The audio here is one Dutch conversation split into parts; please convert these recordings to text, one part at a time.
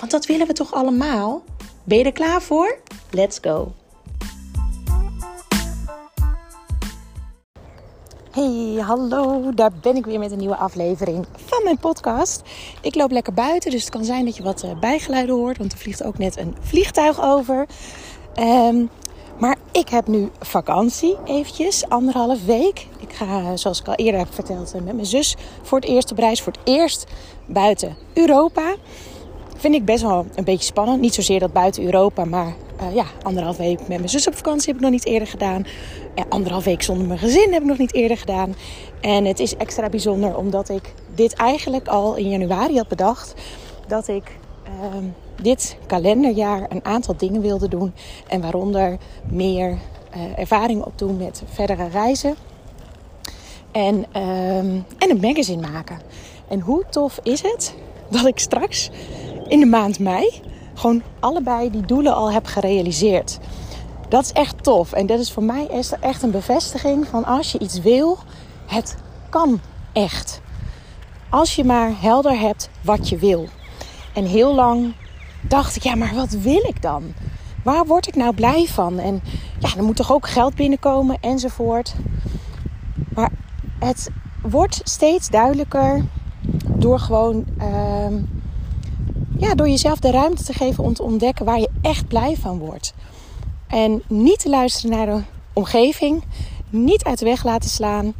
Want dat willen we toch allemaal? Ben je er klaar voor? Let's go! Hey, hallo, daar ben ik weer met een nieuwe aflevering van mijn podcast. Ik loop lekker buiten, dus het kan zijn dat je wat eh, bijgeluiden hoort, want er vliegt ook net een vliegtuig over. Um, maar ik heb nu vakantie, eventjes, anderhalf week. Ik ga, zoals ik al eerder heb verteld, eh, met mijn zus voor het eerst op reis. Voor het eerst buiten Europa. Vind ik best wel een beetje spannend. Niet zozeer dat buiten Europa, maar uh, ja, anderhalf week met mijn zus op vakantie heb ik nog niet eerder gedaan. En anderhalf week zonder mijn gezin heb ik nog niet eerder gedaan. En het is extra bijzonder omdat ik dit eigenlijk al in januari had bedacht. Dat ik uh, dit kalenderjaar een aantal dingen wilde doen. En waaronder meer uh, ervaring opdoen met verdere reizen. En, uh, en een magazine maken. En hoe tof is het dat ik straks in de maand mei gewoon allebei die doelen al heb gerealiseerd. Dat is echt tof. En dat is voor mij echt een bevestiging van als je iets wil, het kan echt. Als je maar helder hebt wat je wil. En heel lang dacht ik, ja, maar wat wil ik dan? Waar word ik nou blij van? En ja, er moet toch ook geld binnenkomen enzovoort. Maar het wordt steeds duidelijker door gewoon uh, ja, door jezelf de ruimte te geven om te ontdekken waar je echt blij van wordt. En niet te luisteren naar de omgeving, niet uit de weg laten slaan.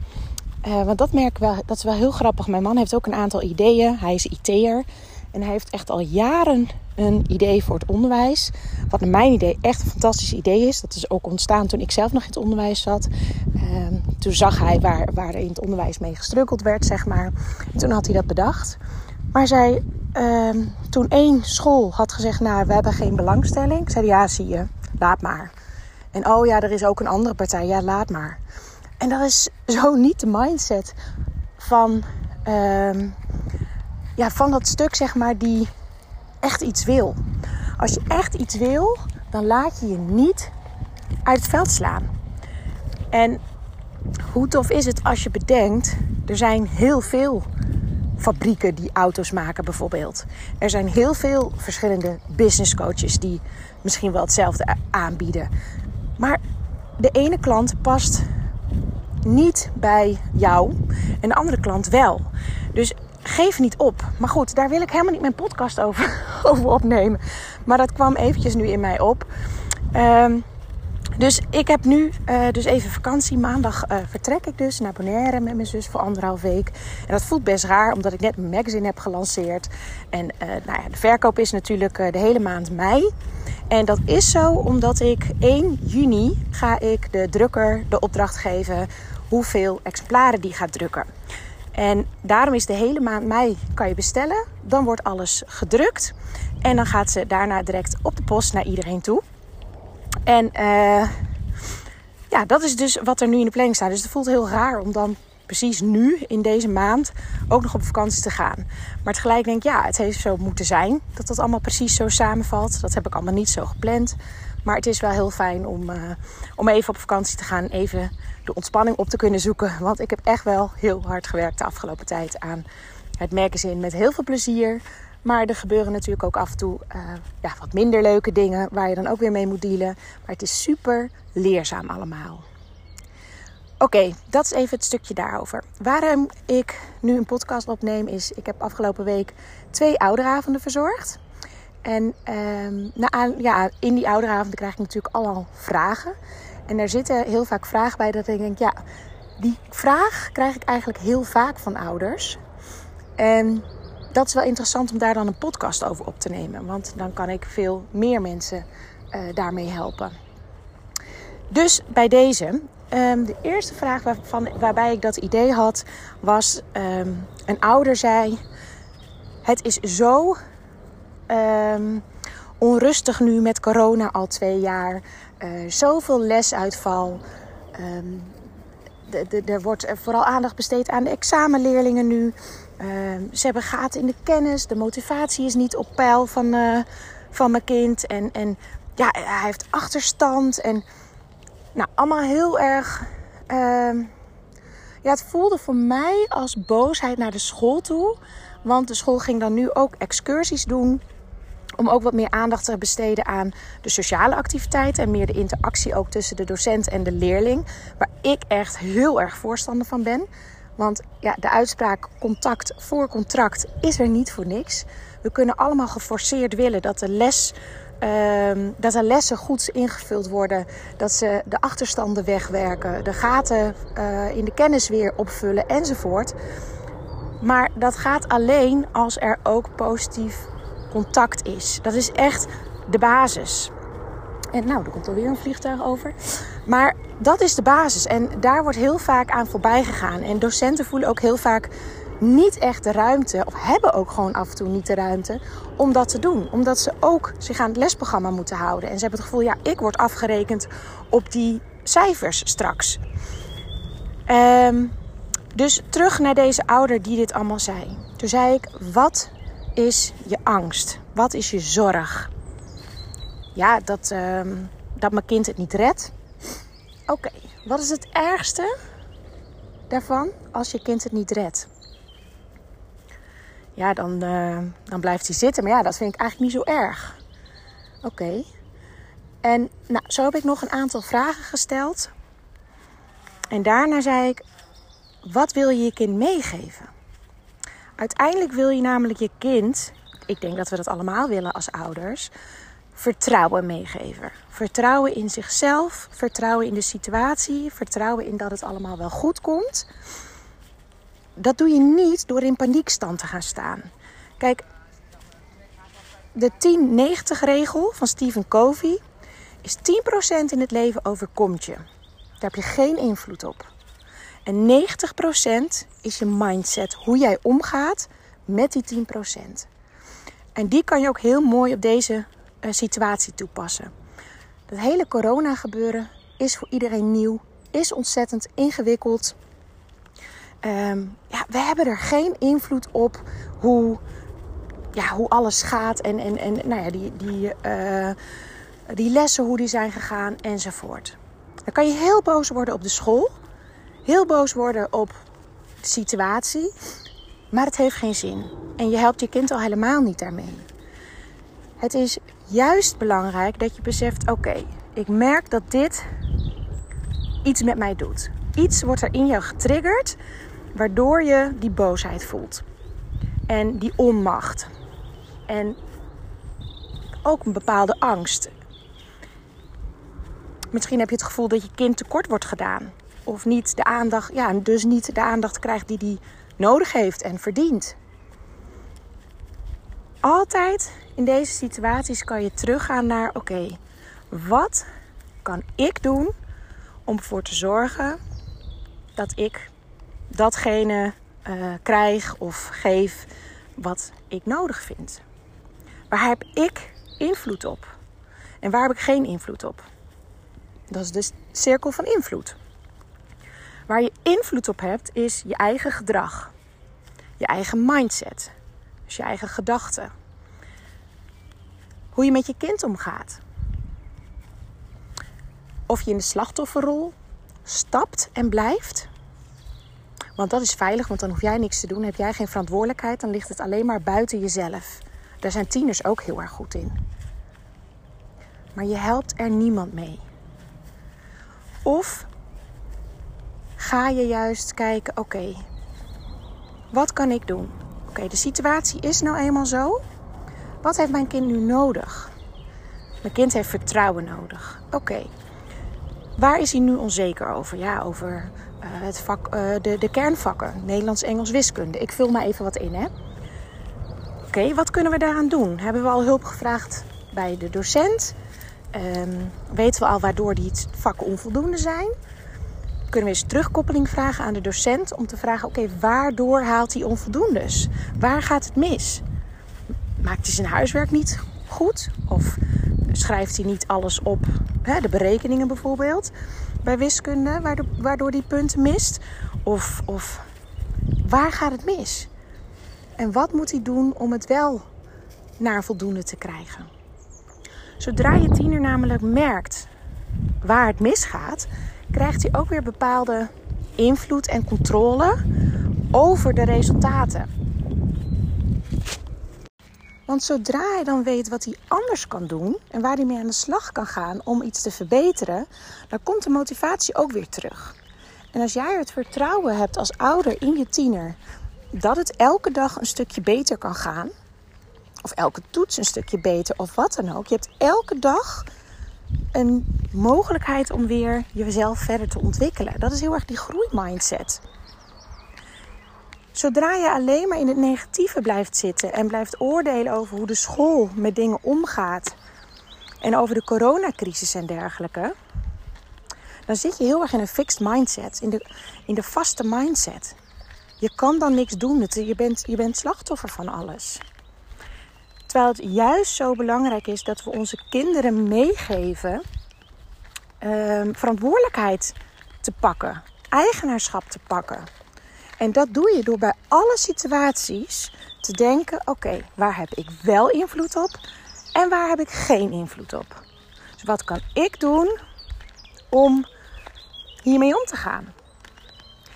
Uh, want dat merk ik wel, dat is wel heel grappig. Mijn man heeft ook een aantal ideeën. Hij is IT'er en hij heeft echt al jaren een idee voor het onderwijs. Wat naar mijn idee echt een fantastisch idee is. Dat is ook ontstaan toen ik zelf nog in het onderwijs zat. Uh, toen zag hij waar, waar in het onderwijs mee gestrukkeld werd, zeg maar. En toen had hij dat bedacht. Maar zij, uh, toen één school had gezegd, nou, we hebben geen belangstelling. zei ja, zie je, laat maar. En oh ja, er is ook een andere partij, ja, laat maar. En dat is zo niet de mindset van, uh, ja, van dat stuk, zeg maar, die echt iets wil. Als je echt iets wil, dan laat je je niet uit het veld slaan. En hoe tof is het als je bedenkt, er zijn heel veel fabrieken die auto's maken bijvoorbeeld. Er zijn heel veel verschillende business coaches die misschien wel hetzelfde aanbieden. Maar de ene klant past niet bij jou en de andere klant wel. Dus geef niet op. Maar goed, daar wil ik helemaal niet mijn podcast over, over opnemen. Maar dat kwam eventjes nu in mij op. Um, dus ik heb nu uh, dus even vakantie. Maandag uh, vertrek ik dus naar Bonaire met mijn zus voor anderhalf week. En dat voelt best raar, omdat ik net mijn magazine heb gelanceerd. En uh, nou ja, de verkoop is natuurlijk de hele maand mei. En dat is zo omdat ik 1 juni ga ik de drukker de opdracht geven hoeveel exemplaren die gaat drukken. En daarom is de hele maand mei kan je bestellen. Dan wordt alles gedrukt. En dan gaat ze daarna direct op de post naar iedereen toe. En uh, ja, dat is dus wat er nu in de planning staat. Dus het voelt heel raar om dan precies nu, in deze maand, ook nog op vakantie te gaan. Maar tegelijk denk ik, ja, het heeft zo moeten zijn. Dat dat allemaal precies zo samenvalt. Dat heb ik allemaal niet zo gepland. Maar het is wel heel fijn om, uh, om even op vakantie te gaan. Even de ontspanning op te kunnen zoeken. Want ik heb echt wel heel hard gewerkt de afgelopen tijd aan het magazine. Met heel veel plezier. Maar er gebeuren natuurlijk ook af en toe uh, ja, wat minder leuke dingen waar je dan ook weer mee moet dealen. Maar het is super leerzaam allemaal. Oké, dat is even het stukje daarover. Waarom ik nu een podcast opneem is, ik heb afgelopen week twee ouderavonden verzorgd. En um, nou, ja, in die ouderavonden krijg ik natuurlijk allemaal vragen. En er zitten heel vaak vragen bij dat ik denk, ja, die vraag krijg ik eigenlijk heel vaak van ouders. En dat is wel interessant om daar dan een podcast over op te nemen. Want dan kan ik veel meer mensen uh, daarmee helpen. Dus bij deze, um, de eerste vraag waarvan, waarbij ik dat idee had, was: um, een ouder zei: Het is zo um, onrustig nu met corona al twee jaar, uh, zoveel lesuitval. Er wordt vooral aandacht besteed aan de examenleerlingen nu. Ze hebben gaten in de kennis. De motivatie is niet op peil van, uh, van mijn kind. En, en ja, hij heeft achterstand. En nou, allemaal heel erg. Uh, ja, het voelde voor mij als boosheid naar de school toe. Want de school ging dan nu ook excursies doen. Om ook wat meer aandacht te besteden aan de sociale activiteiten. En meer de interactie ook tussen de docent en de leerling. Waar ik echt heel erg voorstander van ben. Want ja, de uitspraak contact voor contract is er niet voor niks. We kunnen allemaal geforceerd willen dat de les Ehm, dat de lessen goed ingevuld worden. Dat ze de achterstanden wegwerken. De gaten uh, in de kennis weer opvullen enzovoort. Maar dat gaat alleen als er ook positief contact is. Dat is echt de basis. En nou, er komt alweer een vliegtuig over. Maar dat is de basis. En daar wordt heel vaak aan voorbij gegaan. En docenten voelen ook heel vaak niet echt de ruimte, of hebben ook gewoon af en toe niet de ruimte om dat te doen. Omdat ze ook zich aan het lesprogramma moeten houden. En ze hebben het gevoel, ja, ik word afgerekend op die cijfers straks. Um, dus terug naar deze ouder die dit allemaal zei. Toen zei ik, wat is je angst? Wat is je zorg? Ja, dat, um, dat mijn kind het niet redt. Oké, wat is het ergste daarvan als je kind het niet redt? ja, dan, uh, dan blijft hij zitten. Maar ja, dat vind ik eigenlijk niet zo erg. Oké. En nou, zo heb ik nog een aantal vragen gesteld. En daarna zei ik: wat wil je je kind meegeven? Uiteindelijk wil je namelijk je kind, ik denk dat we dat allemaal willen als ouders, vertrouwen meegeven. Vertrouwen in zichzelf, vertrouwen in de situatie, vertrouwen in dat het allemaal wel goed komt dat doe je niet door in paniekstand te gaan staan. Kijk, de 10-90 regel van Stephen Covey is 10% in het leven overkomt je. Daar heb je geen invloed op. En 90% is je mindset, hoe jij omgaat met die 10%. En die kan je ook heel mooi op deze situatie toepassen. Dat hele corona gebeuren is voor iedereen nieuw, is ontzettend ingewikkeld. Um, ja, we hebben er geen invloed op hoe, ja, hoe alles gaat. En, en, en nou ja, die, die, uh, die lessen, hoe die zijn gegaan enzovoort. Dan kan je heel boos worden op de school. Heel boos worden op de situatie. Maar het heeft geen zin. En je helpt je kind al helemaal niet daarmee. Het is juist belangrijk dat je beseft: oké, ik merk dat dit iets met mij doet. Iets wordt er in jou getriggerd Waardoor je die boosheid voelt. En die onmacht. En ook een bepaalde angst. Misschien heb je het gevoel dat je kind tekort wordt gedaan. Of niet de aandacht, ja, dus niet de aandacht krijgt die die nodig heeft en verdient. Altijd in deze situaties kan je teruggaan naar: oké, wat kan ik doen om ervoor te zorgen dat ik datgene uh, krijg of geef wat ik nodig vind. Waar heb ik invloed op? En waar heb ik geen invloed op? Dat is de cirkel van invloed. Waar je invloed op hebt, is je eigen gedrag, je eigen mindset, dus je eigen gedachten. Hoe je met je kind omgaat. Of je in de slachtofferrol stapt en blijft, want dat is veilig, want dan hoef jij niks te doen. Heb jij geen verantwoordelijkheid, dan ligt het alleen maar buiten jezelf. Daar zijn tieners ook heel erg goed in. Maar je helpt er niemand mee. Of ga je juist kijken: oké, wat kan ik doen? Oké, de situatie is nou eenmaal zo. Wat heeft mijn kind nu nodig? Mijn kind heeft vertrouwen nodig. Oké, waar is hij nu onzeker over? Ja, over het vak, de, de kernvakken, Nederlands, Engels, wiskunde. Ik vul maar even wat in, hè. Oké, wat kunnen we daaraan doen? Hebben we al hulp gevraagd bij de docent? Um, weten we al waardoor die vakken onvoldoende zijn? Kunnen we eens terugkoppeling vragen aan de docent om te vragen: oké, waardoor haalt hij onvoldoendes? Waar gaat het mis? Maakt hij zijn huiswerk niet goed? Of schrijft hij niet alles op, hè, de berekeningen bijvoorbeeld, bij wiskunde, waardoor, waardoor die punten mist? Of, of waar gaat het mis? En wat moet hij doen om het wel naar voldoende te krijgen? Zodra je tiener namelijk merkt waar het misgaat, krijgt hij ook weer bepaalde invloed en controle over de resultaten. Want zodra hij dan weet wat hij anders kan doen en waar hij mee aan de slag kan gaan om iets te verbeteren, dan komt de motivatie ook weer terug. En als jij het vertrouwen hebt als ouder in je tiener dat het elke dag een stukje beter kan gaan, of elke toets een stukje beter, of wat dan ook, je hebt elke dag een mogelijkheid om weer jezelf verder te ontwikkelen. Dat is heel erg die groeimindset. Zodra je alleen maar in het negatieve blijft zitten en blijft oordelen over hoe de school met dingen omgaat en over de coronacrisis en dergelijke, dan zit je heel erg in een fixed mindset, in de, in de vaste mindset. Je kan dan niks doen, je bent, je bent slachtoffer van alles. Terwijl het juist zo belangrijk is dat we onze kinderen meegeven um, verantwoordelijkheid te pakken, eigenaarschap te pakken. En dat doe je door bij alle situaties te denken: oké, waar heb ik wel invloed op en waar heb ik geen invloed op? Dus wat kan ik doen om hiermee om te gaan?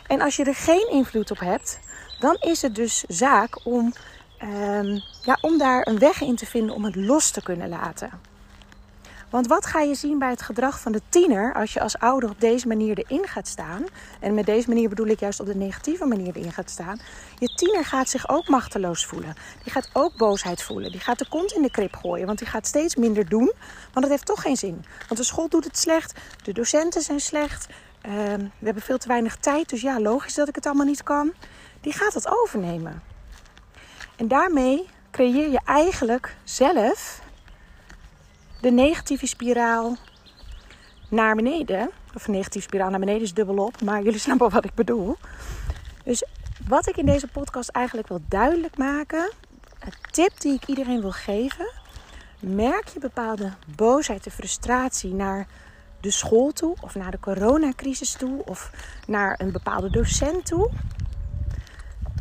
En als je er geen invloed op hebt, dan is het dus zaak om Ehm, ja, om daar een weg in te vinden om het los te kunnen laten. Want wat ga je zien bij het gedrag van de tiener als je als ouder op deze manier erin gaat staan? En met deze manier bedoel ik juist op de negatieve manier erin gaat staan. Je tiener gaat zich ook machteloos voelen. Die gaat ook boosheid voelen. Die gaat de kont in de krip gooien, want die gaat steeds minder doen. Want dat heeft toch geen zin. Want de school doet het slecht, de docenten zijn slecht. Ehm, we hebben veel te weinig tijd, dus ja, logisch dat ik het allemaal niet kan. Die gaat het overnemen. En daarmee creëer je eigenlijk zelf de negatieve spiraal naar beneden. Of negatieve spiraal naar beneden is dubbelop, maar jullie snappen wat ik bedoel. Dus wat ik in deze podcast eigenlijk wil duidelijk maken, een tip die ik iedereen wil geven. Merk je bepaalde boosheid en frustratie naar de school toe, of naar de coronacrisis toe, of naar een bepaalde docent toe.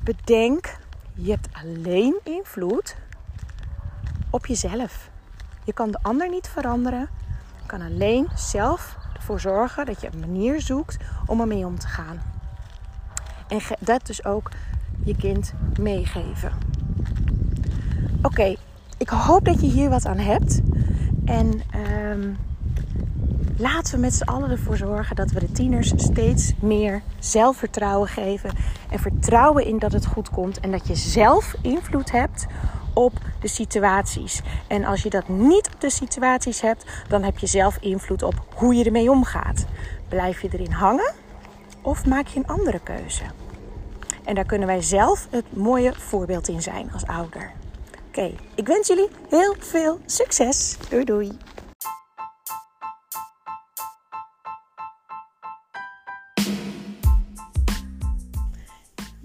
Bedenk je hebt alleen invloed op jezelf. Je kan de ander niet veranderen. Je kan alleen zelf ervoor zorgen dat je een manier zoekt om ermee om te gaan. En dat dus ook je kind meegeven. Oké, ik hoop dat je hier wat aan hebt. En um, laten we met z'n allen ervoor zorgen dat we de tieners steeds meer zelfvertrouwen geven. En vertrouwen in dat het goed komt. En dat je zelf invloed hebt op de situaties. En als je dat niet op de situaties hebt, dan heb je zelf invloed op hoe je ermee omgaat. Blijf je erin hangen of maak je een andere keuze? En daar kunnen wij zelf het mooie voorbeeld in zijn als ouder. Oké, ik wens jullie heel veel succes. Doei doei.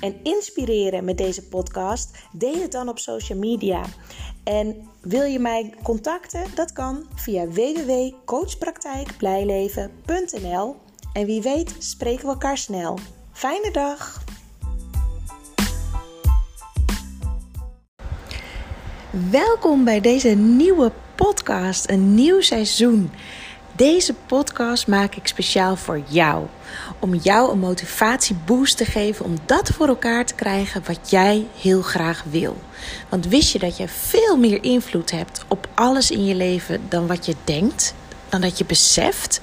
en inspireren met deze podcast? Deel het dan op social media. En wil je mij contacten? Dat kan via www.coachpraktijkblijleven.nl. En wie weet spreken we elkaar snel. Fijne dag! Welkom bij deze nieuwe podcast, een nieuw seizoen. Deze podcast maak ik speciaal voor jou. Om jou een motivatieboost te geven om dat voor elkaar te krijgen wat jij heel graag wil. Want wist je dat je veel meer invloed hebt op alles in je leven dan wat je denkt, dan dat je beseft?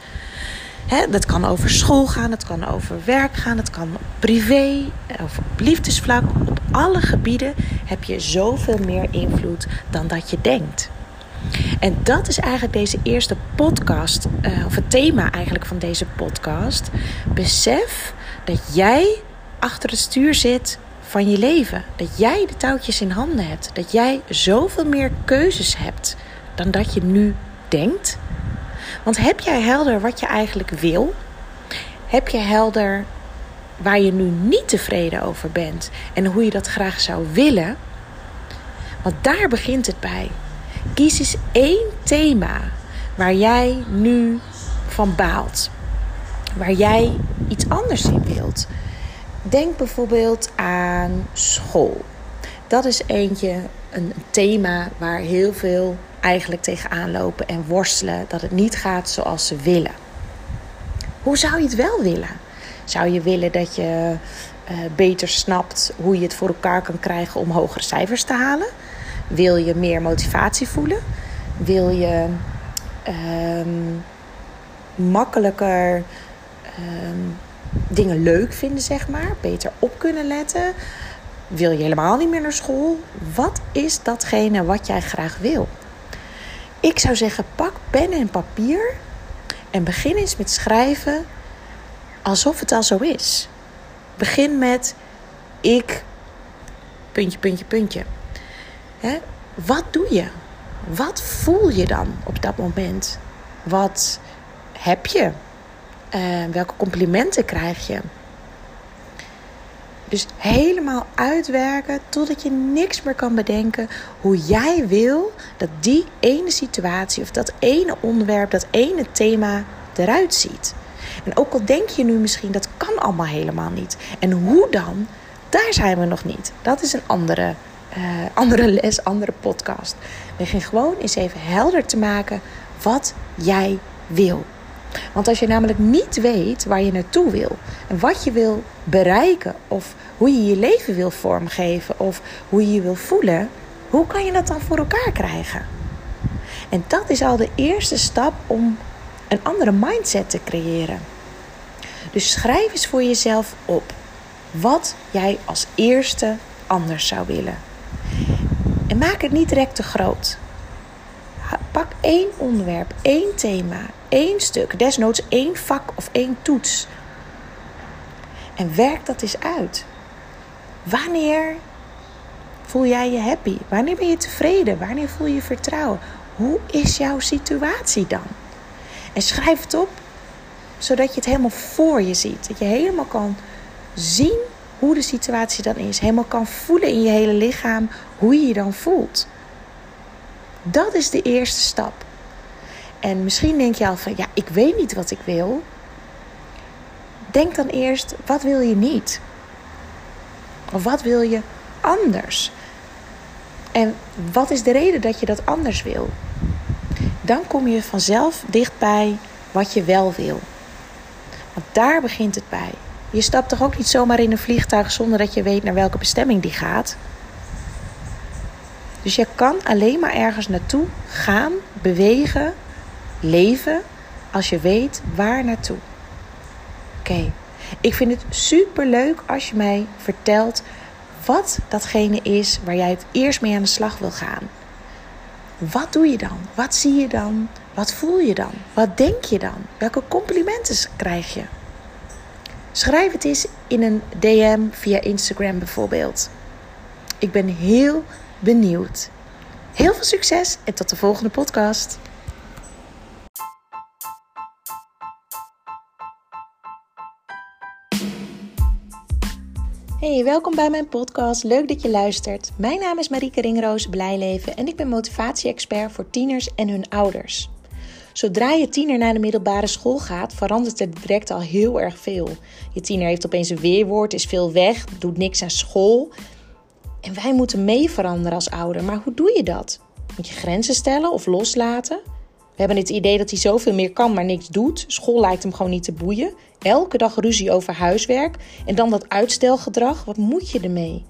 dat kan over school gaan, het kan over werk gaan, het kan privé, of op liefdesvlak. Op alle gebieden heb je zoveel meer invloed dan dat je denkt. En dat is eigenlijk deze eerste podcast, uh, of het thema eigenlijk van deze podcast. Besef dat jij achter het stuur zit van je leven. Dat jij de touwtjes in handen hebt. Dat jij zoveel meer keuzes hebt dan dat je nu denkt. Want heb jij helder wat je eigenlijk wil? Heb je helder waar je nu niet tevreden over bent en hoe je dat graag zou willen? Want daar begint het bij. Kies eens één thema waar jij nu van baalt. Waar jij iets anders in wilt. Denk bijvoorbeeld aan school. Dat is eentje, een thema waar heel veel eigenlijk tegenaan lopen en worstelen dat het niet gaat zoals ze willen. Hoe zou je het wel willen? Zou je willen dat je uh, beter snapt hoe je het voor elkaar kan krijgen om hogere cijfers te halen? Wil je meer motivatie voelen? Wil je um, makkelijker um, dingen leuk vinden, zeg maar? Beter op kunnen letten? Wil je helemaal niet meer naar school? Wat is datgene wat jij graag wil? Ik zou zeggen, pak pen en papier en begin eens met schrijven alsof het al zo is. Begin met ik, puntje, puntje, puntje. Hè? Wat doe je? Wat voel je dan op dat moment? Wat heb je? Uh, welke complimenten krijg je? Dus helemaal uitwerken totdat je niks meer kan bedenken hoe jij wil dat die ene situatie of dat ene onderwerp, dat ene thema eruit ziet. En ook al denk je nu misschien dat kan allemaal helemaal niet. En hoe dan? Daar zijn we nog niet. Dat is een andere, uh, andere les, andere podcast. Begin gewoon eens even helder te maken wat jij wil. Want als je namelijk niet weet waar je naartoe wil en wat je wil bereiken of hoe je je leven wil vormgeven of hoe je je wil voelen, hoe kan je dat dan voor elkaar krijgen? En dat is al de eerste stap om een andere mindset te creëren. Dus schrijf eens voor jezelf op wat jij als eerste anders zou willen. En maak het niet direct te groot. Pak één onderwerp, één thema, één stuk, desnoods één vak of één toets. En werk dat eens uit. Wanneer voel jij je happy? Wanneer ben je tevreden? Wanneer voel je vertrouwen? Hoe is jouw situatie dan? En schrijf het op, zodat je het helemaal voor je ziet. Dat je helemaal kan zien hoe de situatie dan is. Helemaal kan voelen in je hele lichaam hoe je je dan voelt. Dat is de eerste stap. En misschien denk je al van, ja, ik weet niet wat ik wil. Denk dan eerst, wat wil je niet? Of wat wil je anders? En wat is de reden dat je dat anders wil? Dan kom je vanzelf dichtbij wat je wel wil. Want daar begint het bij. Je stapt toch ook niet zomaar in een vliegtuig zonder dat je weet naar welke bestemming die gaat? Dus je kan alleen maar ergens naartoe gaan, bewegen, leven als je weet waar naartoe. Oké, ik vind het super leuk als je mij vertelt wat datgene is waar jij het eerst mee aan de slag wil gaan. Wat doe je dan? Wat zie je dan? Wat voel je dan? Wat denk je dan? Welke complimenten krijg je? Schrijf het eens in een DM via Instagram bijvoorbeeld. Ik ben heel benieuwd. Heel veel succes en tot de volgende podcast. Hey, welkom bij mijn podcast. Leuk dat je luistert. Mijn naam is Marieke Ringroos Blijleven en ik ben motivatie-expert voor tieners en hun ouders. Zodra je tiener naar de middelbare school gaat, verandert er direct al heel erg veel. Je tiener heeft opeens een weerwoord, is veel weg, doet niks aan school. En wij moeten mee veranderen als ouder. Maar hoe doe je dat? Moet je grenzen stellen of loslaten? We hebben het idee dat hij zoveel meer kan, maar niks doet. School lijkt hem gewoon niet te boeien. Elke dag ruzie over huiswerk. En dan dat uitstelgedrag. Wat moet je ermee?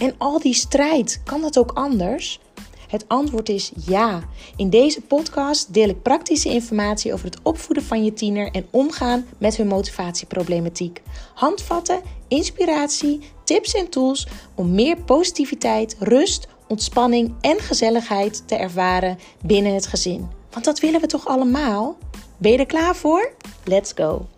En al die strijd, kan dat ook anders? Het antwoord is ja. In deze podcast deel ik praktische informatie over het opvoeden van je tiener en omgaan met hun motivatieproblematiek. Handvatten, inspiratie, tips en tools om meer positiviteit, rust, ontspanning en gezelligheid te ervaren binnen het gezin. Want dat willen we toch allemaal? Ben je er klaar voor? Let's go!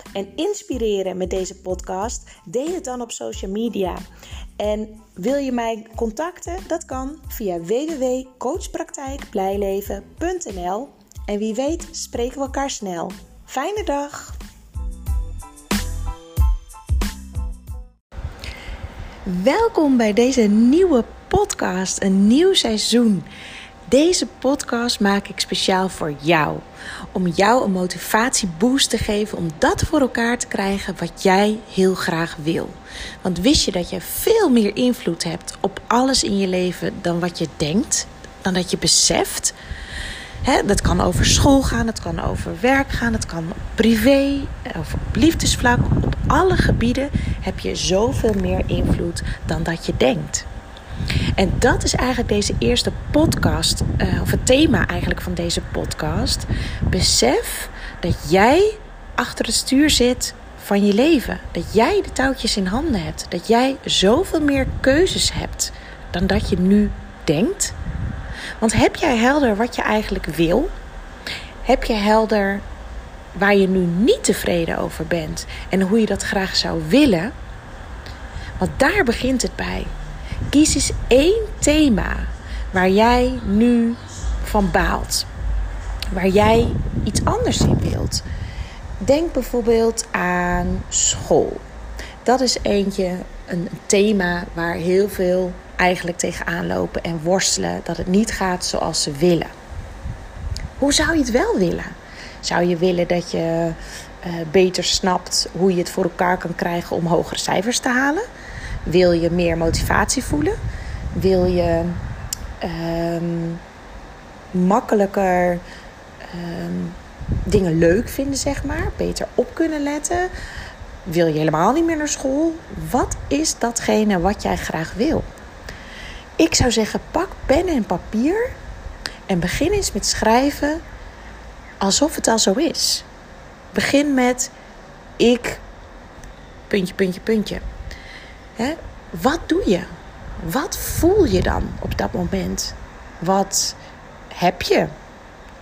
En inspireren met deze podcast, deel het dan op social media. En wil je mij contacten? Dat kan via www.coachpraktijkblijleven.nl. En wie weet spreken we elkaar snel. Fijne dag! Welkom bij deze nieuwe podcast, een nieuw seizoen. Deze podcast maak ik speciaal voor jou. Om jou een motivatieboost te geven om dat voor elkaar te krijgen wat jij heel graag wil. Want wist je dat je veel meer invloed hebt op alles in je leven dan wat je denkt, dan dat je beseft? dat kan over school gaan, het kan over werk gaan, het kan privé of op liefdesvlak. Op alle gebieden heb je zoveel meer invloed dan dat je denkt. En dat is eigenlijk deze eerste podcast, uh, of het thema eigenlijk van deze podcast. Besef dat jij achter het stuur zit van je leven. Dat jij de touwtjes in handen hebt. Dat jij zoveel meer keuzes hebt dan dat je nu denkt. Want heb jij helder wat je eigenlijk wil? Heb je helder waar je nu niet tevreden over bent en hoe je dat graag zou willen? Want daar begint het bij. Kies eens één thema waar jij nu van baalt. Waar jij iets anders in wilt. Denk bijvoorbeeld aan school. Dat is eentje, een thema waar heel veel eigenlijk tegenaan lopen en worstelen dat het niet gaat zoals ze willen. Hoe zou je het wel willen? Zou je willen dat je uh, beter snapt hoe je het voor elkaar kan krijgen om hogere cijfers te halen? Wil je meer motivatie voelen? Wil je um, makkelijker um, dingen leuk vinden, zeg maar? Beter op kunnen letten? Wil je helemaal niet meer naar school? Wat is datgene wat jij graag wil? Ik zou zeggen, pak pen en papier en begin eens met schrijven alsof het al zo is. Begin met ik, puntje, puntje, puntje. Hè? Wat doe je? Wat voel je dan op dat moment? Wat heb je?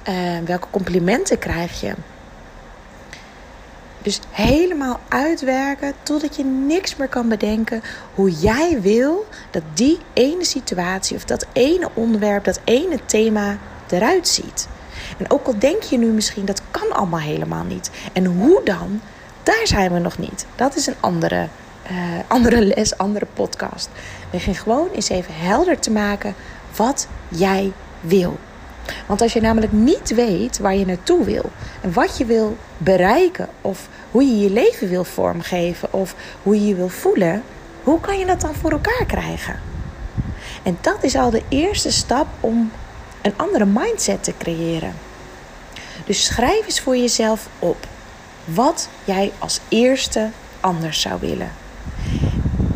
Uh, welke complimenten krijg je? Dus helemaal uitwerken totdat je niks meer kan bedenken hoe jij wil dat die ene situatie of dat ene onderwerp, dat ene thema eruit ziet. En ook al denk je nu misschien dat kan allemaal helemaal niet. En hoe dan? Daar zijn we nog niet. Dat is een andere uh, andere les, andere podcast. Begin gewoon eens even helder te maken wat jij wil. Want als je namelijk niet weet waar je naartoe wil en wat je wil bereiken of hoe je je leven wil vormgeven of hoe je je wil voelen, hoe kan je dat dan voor elkaar krijgen? En dat is al de eerste stap om een andere mindset te creëren. Dus schrijf eens voor jezelf op wat jij als eerste anders zou willen.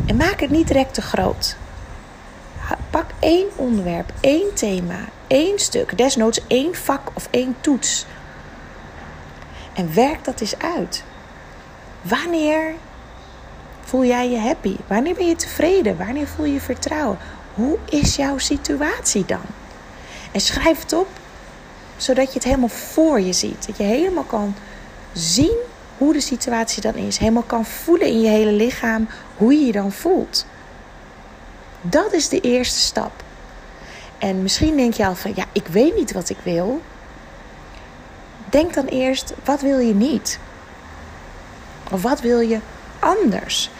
En maak het niet direct te groot. Pak één onderwerp, één thema, één stuk, desnoods één vak of één toets. En werk dat eens uit. Wanneer voel jij je happy? Wanneer ben je tevreden? Wanneer voel je vertrouwen? Hoe is jouw situatie dan? En schrijf het op, zodat je het helemaal voor je ziet. Dat je helemaal kan zien hoe de situatie dan is. Helemaal kan voelen in je hele lichaam hoe je je dan voelt. Dat is de eerste stap. En misschien denk je al van ja, ik weet niet wat ik wil. Denk dan eerst, wat wil je niet? Of wat wil je anders?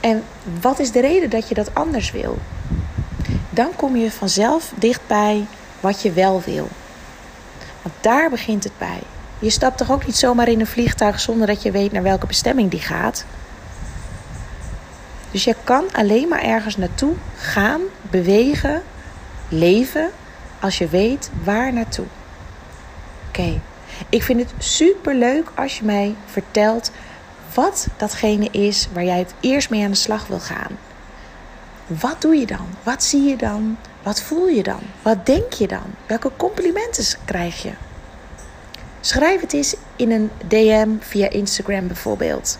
En wat is de reden dat je dat anders wil? Dan kom je vanzelf dichtbij wat je wel wil. Want daar begint het bij. Je stapt toch ook niet zomaar in een vliegtuig zonder dat je weet naar welke bestemming die gaat? Dus je kan alleen maar ergens naartoe gaan, bewegen, leven als je weet waar naartoe. Oké, ik vind het super leuk als je mij vertelt wat datgene is waar jij het eerst mee aan de slag wil gaan. Wat doe je dan? Wat zie je dan? Wat voel je dan? Wat denk je dan? Welke complimenten krijg je? Schrijf het eens in een DM via Instagram bijvoorbeeld.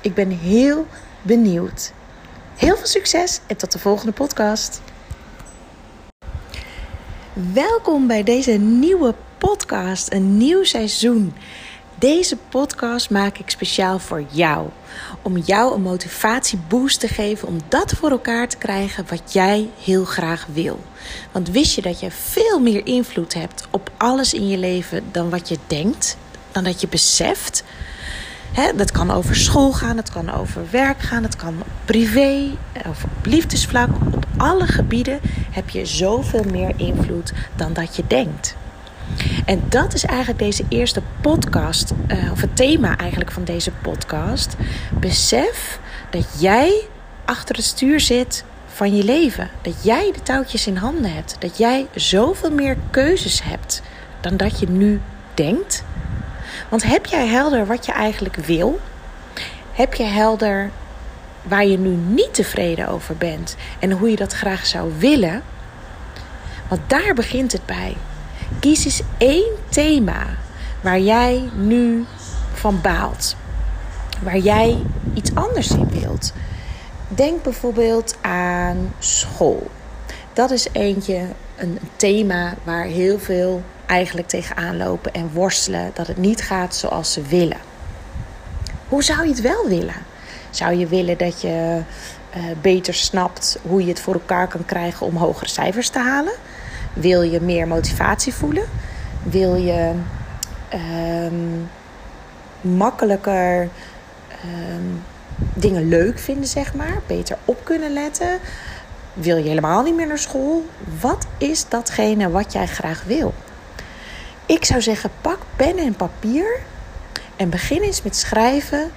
Ik ben heel benieuwd. Heel veel succes en tot de volgende podcast. Welkom bij deze nieuwe podcast, een nieuw seizoen. Deze podcast maak ik speciaal voor jou. Om jou een motivatieboost te geven om dat voor elkaar te krijgen wat jij heel graag wil. Want wist je dat je veel meer invloed hebt op alles in je leven dan wat je denkt, dan dat je beseft? Dat kan over school gaan, het kan over werk gaan, het kan privé of op liefdesvlak. Op alle gebieden heb je zoveel meer invloed dan dat je denkt. En dat is eigenlijk deze eerste podcast, uh, of het thema eigenlijk van deze podcast. Besef dat jij achter het stuur zit van je leven. Dat jij de touwtjes in handen hebt. Dat jij zoveel meer keuzes hebt dan dat je nu denkt. Want heb jij helder wat je eigenlijk wil? Heb je helder waar je nu niet tevreden over bent en hoe je dat graag zou willen? Want daar begint het bij. Kies eens één thema waar jij nu van baalt. Waar jij iets anders in wilt. Denk bijvoorbeeld aan school. Dat is eentje, een thema waar heel veel eigenlijk tegenaan lopen en worstelen dat het niet gaat zoals ze willen. Hoe zou je het wel willen? Zou je willen dat je uh, beter snapt hoe je het voor elkaar kan krijgen om hogere cijfers te halen? Wil je meer motivatie voelen? Wil je um, makkelijker um, dingen leuk vinden, zeg maar? Beter op kunnen letten? Wil je helemaal niet meer naar school? Wat is datgene wat jij graag wil? Ik zou zeggen, pak pen en papier en begin eens met schrijven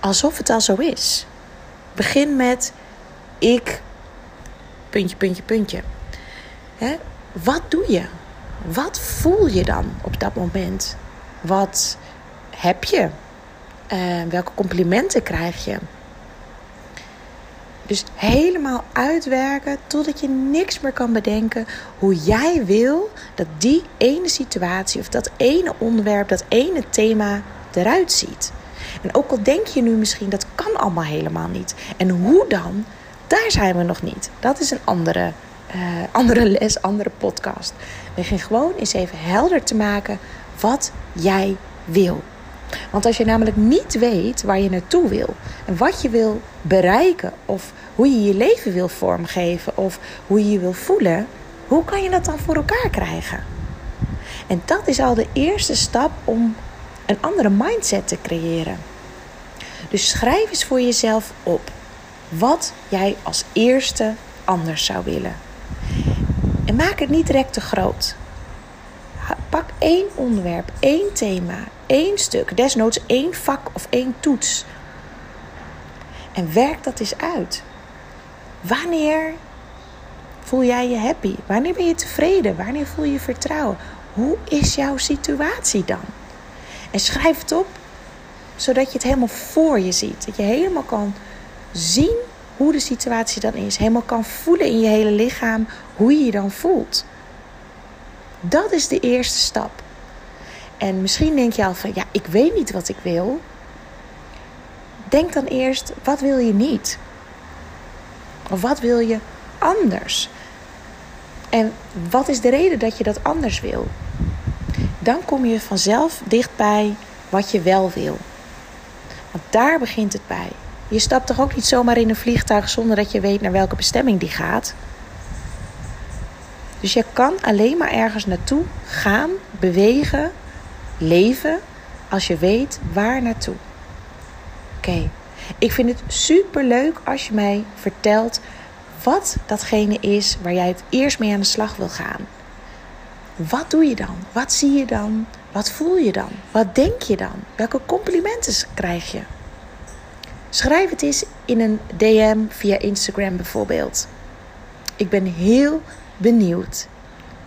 alsof het al zo is. Begin met ik, puntje, puntje, puntje. Wat doe je? Wat voel je dan op dat moment? Wat heb je? Uh, welke complimenten krijg je? Dus helemaal uitwerken totdat je niks meer kan bedenken hoe jij wil dat die ene situatie of dat ene onderwerp, dat ene thema eruit ziet. En ook al denk je nu misschien dat kan allemaal helemaal niet. En hoe dan? Daar zijn we nog niet. Dat is een andere uh, andere les, andere podcast. Begin gewoon eens even helder te maken wat jij wil. Want als je namelijk niet weet waar je naartoe wil en wat je wil bereiken of hoe je je leven wil vormgeven of hoe je je wil voelen, hoe kan je dat dan voor elkaar krijgen? En dat is al de eerste stap om een andere mindset te creëren. Dus schrijf eens voor jezelf op wat jij als eerste anders zou willen. Maak het niet direct te groot. Pak één onderwerp, één thema, één stuk, desnoods één vak of één toets. En werk dat eens uit. Wanneer voel jij je happy? Wanneer ben je tevreden? Wanneer voel je vertrouwen? Hoe is jouw situatie dan? En schrijf het op, zodat je het helemaal voor je ziet. Dat je helemaal kan zien hoe de situatie dan is. Helemaal kan voelen in je hele lichaam hoe je je dan voelt. Dat is de eerste stap. En misschien denk je al van ja, ik weet niet wat ik wil. Denk dan eerst, wat wil je niet? Of wat wil je anders? En wat is de reden dat je dat anders wil? Dan kom je vanzelf dichtbij wat je wel wil. Want daar begint het bij. Je stapt toch ook niet zomaar in een vliegtuig zonder dat je weet naar welke bestemming die gaat. Dus je kan alleen maar ergens naartoe gaan, bewegen, leven als je weet waar naartoe. Oké, ik vind het super leuk als je mij vertelt wat datgene is waar jij het eerst mee aan de slag wil gaan. Wat doe je dan? Wat zie je dan? Wat voel je dan? Wat denk je dan? Welke complimenten krijg je? Schrijf het eens in een DM via Instagram bijvoorbeeld. Ik ben heel benieuwd.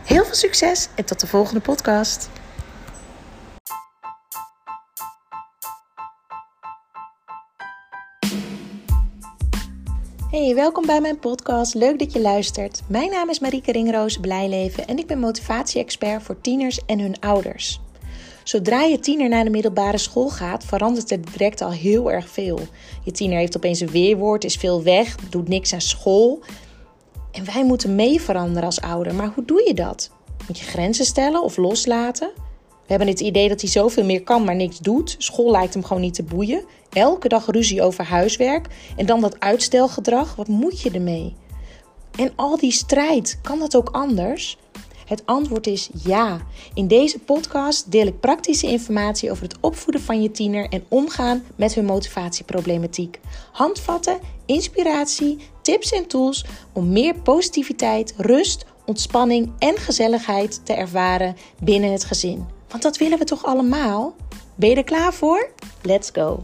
Heel veel succes en tot de volgende podcast. Hey, welkom bij mijn podcast. Leuk dat je luistert. Mijn naam is Marieke Ringroos Blijleven en ik ben motivatie-expert voor tieners en hun ouders. Zodra je tiener naar de middelbare school gaat, verandert er direct al heel erg veel. Je tiener heeft opeens een weerwoord, is veel weg, doet niks aan school. En wij moeten mee veranderen als ouder. Maar hoe doe je dat? Moet je grenzen stellen of loslaten? We hebben het idee dat hij zoveel meer kan, maar niks doet. School lijkt hem gewoon niet te boeien. Elke dag ruzie over huiswerk. En dan dat uitstelgedrag. Wat moet je ermee? En al die strijd, kan dat ook anders? Het antwoord is ja. In deze podcast deel ik praktische informatie over het opvoeden van je tiener en omgaan met hun motivatieproblematiek. Handvatten, inspiratie, tips en tools om meer positiviteit, rust, ontspanning en gezelligheid te ervaren binnen het gezin. Want dat willen we toch allemaal? Ben je er klaar voor? Let's go!